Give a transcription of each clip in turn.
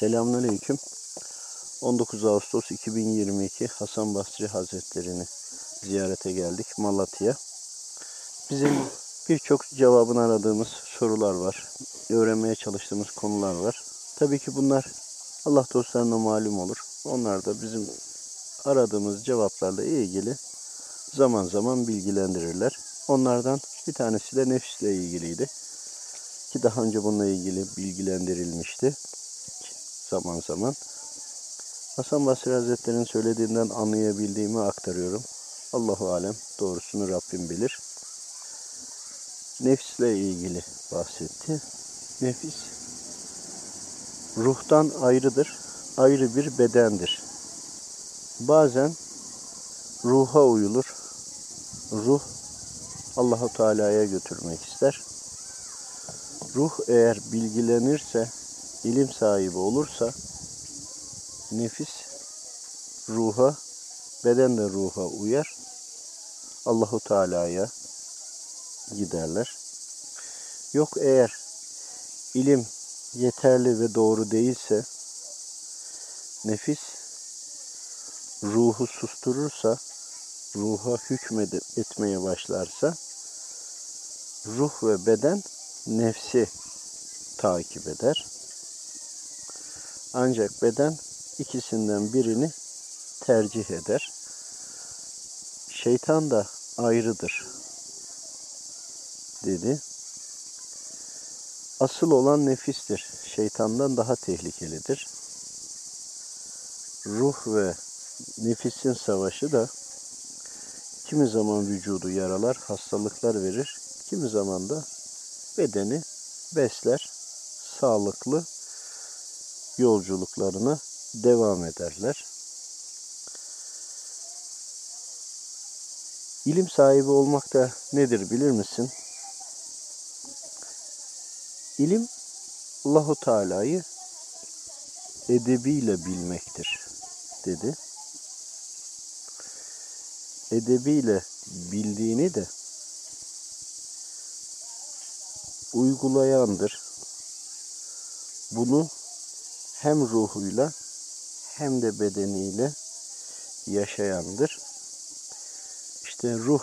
Selamünaleyküm. 19 Ağustos 2022 Hasan Basri Hazretlerini ziyarete geldik Malatya. Bizim birçok cevabını aradığımız sorular var. Öğrenmeye çalıştığımız konular var. Tabii ki bunlar Allah dostlarına malum olur. Onlar da bizim aradığımız cevaplarla ilgili zaman zaman bilgilendirirler. Onlardan bir tanesi de nefisle ilgiliydi. Ki daha önce bununla ilgili bilgilendirilmişti zaman zaman. Hasan Basri Hazretleri'nin söylediğinden anlayabildiğimi aktarıyorum. Allahu alem doğrusunu Rabbim bilir. Nefsle ilgili bahsetti. Nefis ruhtan ayrıdır. Ayrı bir bedendir. Bazen ruha uyulur. Ruh Allahu Teala'ya götürmek ister. Ruh eğer bilgilenirse, ilim sahibi olursa nefis ruha, beden de ruha uyar. Allahu Teala'ya giderler. Yok eğer ilim yeterli ve doğru değilse nefis ruhu susturursa, ruha hükmetmeye başlarsa ruh ve beden nefsi takip eder. Ancak beden ikisinden birini tercih eder. Şeytan da ayrıdır dedi. Asıl olan nefistir. Şeytandan daha tehlikelidir. Ruh ve nefisin savaşı da kimi zaman vücudu yaralar, hastalıklar verir. Kimi zaman da bedeni besler, sağlıklı yolculuklarına devam ederler. İlim sahibi olmak da nedir bilir misin? İlim Allahu Teala'yı edebiyle bilmektir dedi. Edebiyle bildiğini de uygulayandır. Bunu hem ruhuyla hem de bedeniyle yaşayandır. İşte ruh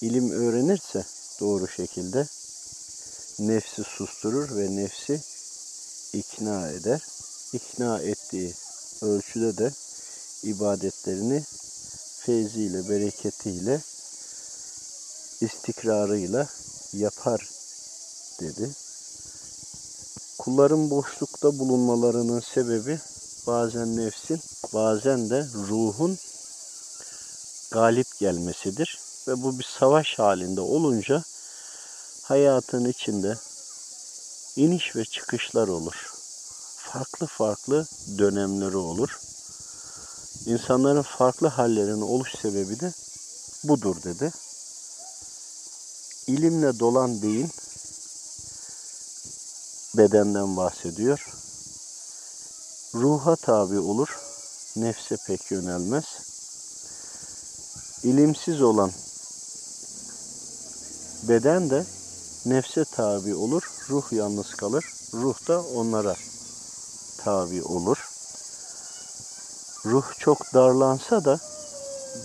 ilim öğrenirse doğru şekilde nefsi susturur ve nefsi ikna eder. İkna ettiği ölçüde de ibadetlerini feyziyle, bereketiyle, istikrarıyla yapar dedi. Kulların boşlukta bulunmalarının sebebi bazen nefsin, bazen de ruhun galip gelmesidir. Ve bu bir savaş halinde olunca hayatın içinde iniş ve çıkışlar olur. Farklı farklı dönemleri olur. İnsanların farklı hallerinin oluş sebebi de budur dedi. İlimle dolan beyin bedenden bahsediyor. Ruha tabi olur, nefse pek yönelmez. İlimsiz olan beden de nefse tabi olur, ruh yalnız kalır. Ruh da onlara tabi olur. Ruh çok darlansa da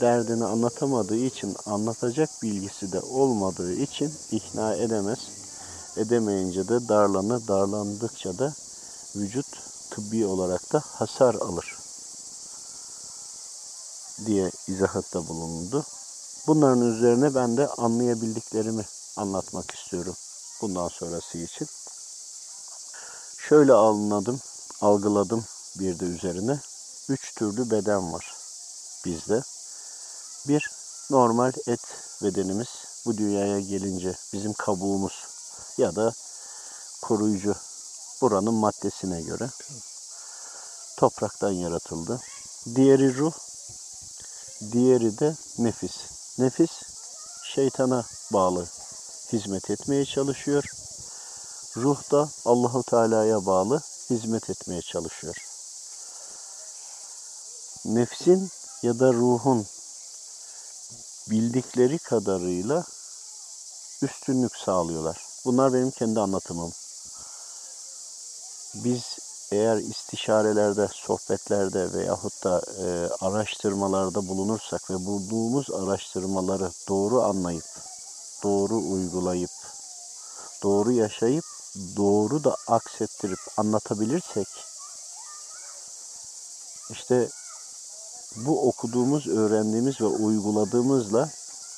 derdini anlatamadığı için, anlatacak bilgisi de olmadığı için ikna edemez. Edemeyince de darlanır, darlandıkça da vücut tıbbi olarak da hasar alır diye izahatta bulundu. Bunların üzerine ben de anlayabildiklerimi anlatmak istiyorum bundan sonrası için. Şöyle anladım, algıladım bir de üzerine. Üç türlü beden var bizde. Bir, normal et bedenimiz. Bu dünyaya gelince bizim kabuğumuz ya da koruyucu buranın maddesine göre topraktan yaratıldı. Diğeri ruh, diğeri de nefis. Nefis şeytana bağlı hizmet etmeye çalışıyor. Ruh da Allahu Teala'ya bağlı hizmet etmeye çalışıyor. Nefsin ya da ruhun bildikleri kadarıyla üstünlük sağlıyorlar. Bunlar benim kendi anlatımım. Biz eğer istişarelerde, sohbetlerde veyahut da e, araştırmalarda bulunursak ve bulduğumuz araştırmaları doğru anlayıp, doğru uygulayıp, doğru yaşayıp, doğru da aksettirip anlatabilirsek, işte bu okuduğumuz, öğrendiğimiz ve uyguladığımızla,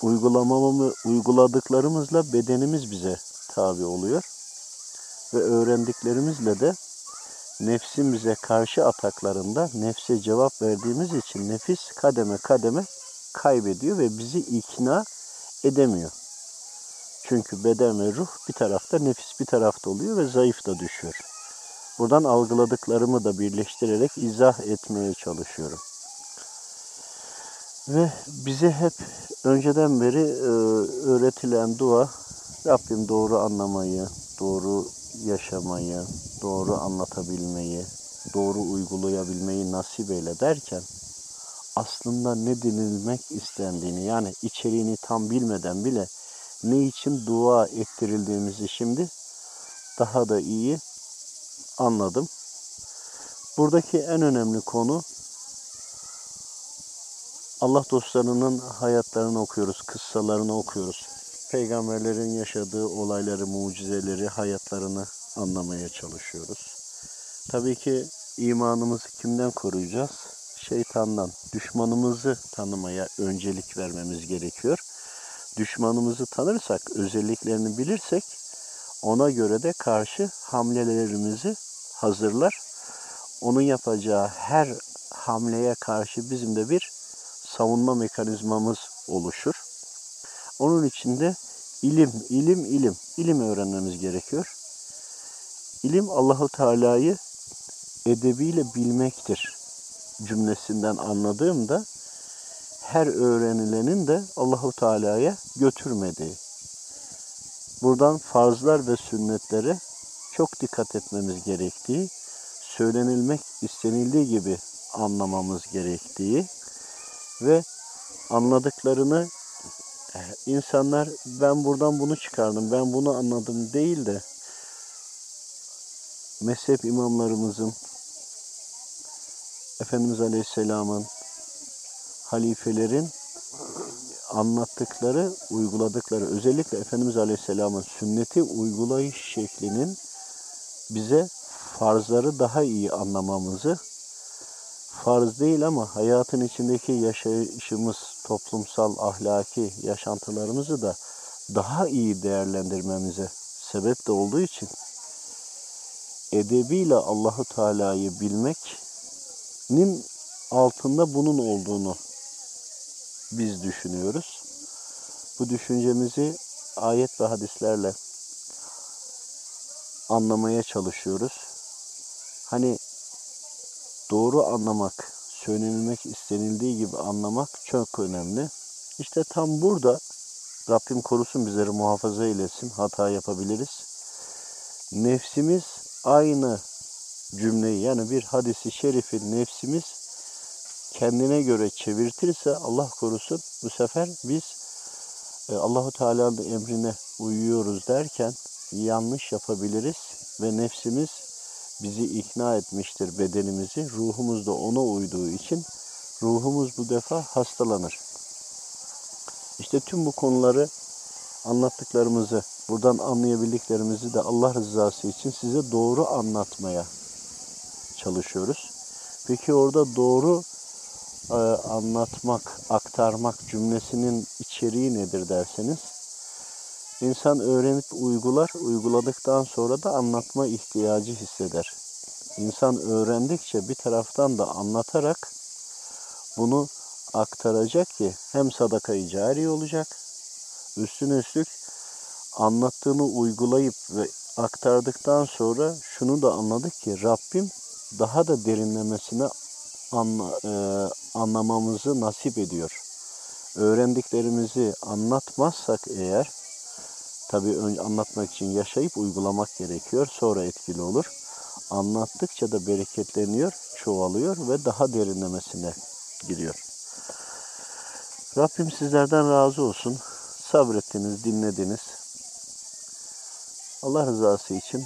uygulamamı, uyguladıklarımızla bedenimiz bize tabi oluyor. Ve öğrendiklerimizle de nefsin bize karşı ataklarında nefse cevap verdiğimiz için nefis kademe kademe kaybediyor ve bizi ikna edemiyor. Çünkü beden ve ruh bir tarafta, nefis bir tarafta oluyor ve zayıf da düşüyor. Buradan algıladıklarımı da birleştirerek izah etmeye çalışıyorum. Ve bize hep önceden beri e, öğretilen dua Rabbim doğru anlamayı, doğru yaşamayı, doğru anlatabilmeyi, doğru uygulayabilmeyi nasip eyle derken aslında ne denilmek istendiğini yani içeriğini tam bilmeden bile ne için dua ettirildiğimizi şimdi daha da iyi anladım. Buradaki en önemli konu Allah dostlarının hayatlarını okuyoruz, kıssalarını okuyoruz. Peygamberlerin yaşadığı olayları, mucizeleri, hayatlarını anlamaya çalışıyoruz. Tabii ki imanımızı kimden koruyacağız? Şeytandan. Düşmanımızı tanımaya öncelik vermemiz gerekiyor. Düşmanımızı tanırsak, özelliklerini bilirsek ona göre de karşı hamlelerimizi hazırlar. Onun yapacağı her hamleye karşı bizim de bir savunma mekanizmamız oluşur. Onun için de ilim, ilim, ilim, ilim öğrenmemiz gerekiyor. İlim Allahu Teala'yı edebiyle bilmektir cümlesinden anladığımda her öğrenilenin de Allahu Teala'ya götürmediği. Buradan farzlar ve sünnetlere çok dikkat etmemiz gerektiği, söylenilmek istenildiği gibi anlamamız gerektiği ve anladıklarını insanlar ben buradan bunu çıkardım, ben bunu anladım değil de mezhep imamlarımızın, Efendimiz Aleyhisselam'ın, halifelerin anlattıkları, uyguladıkları, özellikle Efendimiz Aleyhisselam'ın sünneti uygulayış şeklinin bize farzları daha iyi anlamamızı, farz değil ama hayatın içindeki yaşayışımız, toplumsal, ahlaki yaşantılarımızı da daha iyi değerlendirmemize sebep de olduğu için edebiyle Allahu Teala'yı bilmeknin altında bunun olduğunu biz düşünüyoruz. Bu düşüncemizi ayet ve hadislerle anlamaya çalışıyoruz. Hani doğru anlamak, söylenilmek istenildiği gibi anlamak çok önemli. İşte tam burada Rabbim korusun bizleri muhafaza eylesin. Hata yapabiliriz. Nefsimiz aynı cümleyi yani bir hadisi şerifi nefsimiz kendine göre çevirtirse Allah korusun bu sefer biz e, Allahu Teala'nın emrine uyuyoruz derken yanlış yapabiliriz ve nefsimiz bizi ikna etmiştir bedenimizi. Ruhumuz da ona uyduğu için ruhumuz bu defa hastalanır. İşte tüm bu konuları anlattıklarımızı, buradan anlayabildiklerimizi de Allah rızası için size doğru anlatmaya çalışıyoruz. Peki orada doğru e, anlatmak, aktarmak cümlesinin içeriği nedir derseniz, insan öğrenip uygular, uyguladıktan sonra da anlatma ihtiyacı hisseder. İnsan öğrendikçe bir taraftan da anlatarak bunu aktaracak ki hem sadaka-i cari olacak, üstüne üstlük anlattığını uygulayıp ve aktardıktan sonra şunu da anladık ki Rabbim daha da derinlemesine anla, e, anlamamızı nasip ediyor. Öğrendiklerimizi anlatmazsak eğer, tabii önce anlatmak için yaşayıp uygulamak gerekiyor, sonra etkili olur. Anlattıkça da bereketleniyor, çoğalıyor ve daha derinlemesine giriyor. Rabbim sizlerden razı olsun. Sabrettiniz, dinlediniz. Allah rızası için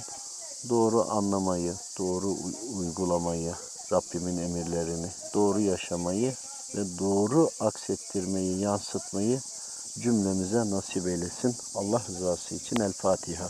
doğru anlamayı, doğru uy- uygulamayı, Rabbimin emirlerini, doğru yaşamayı ve doğru aksettirmeyi, yansıtmayı cümlemize nasip eylesin. Allah rızası için El Fatiha.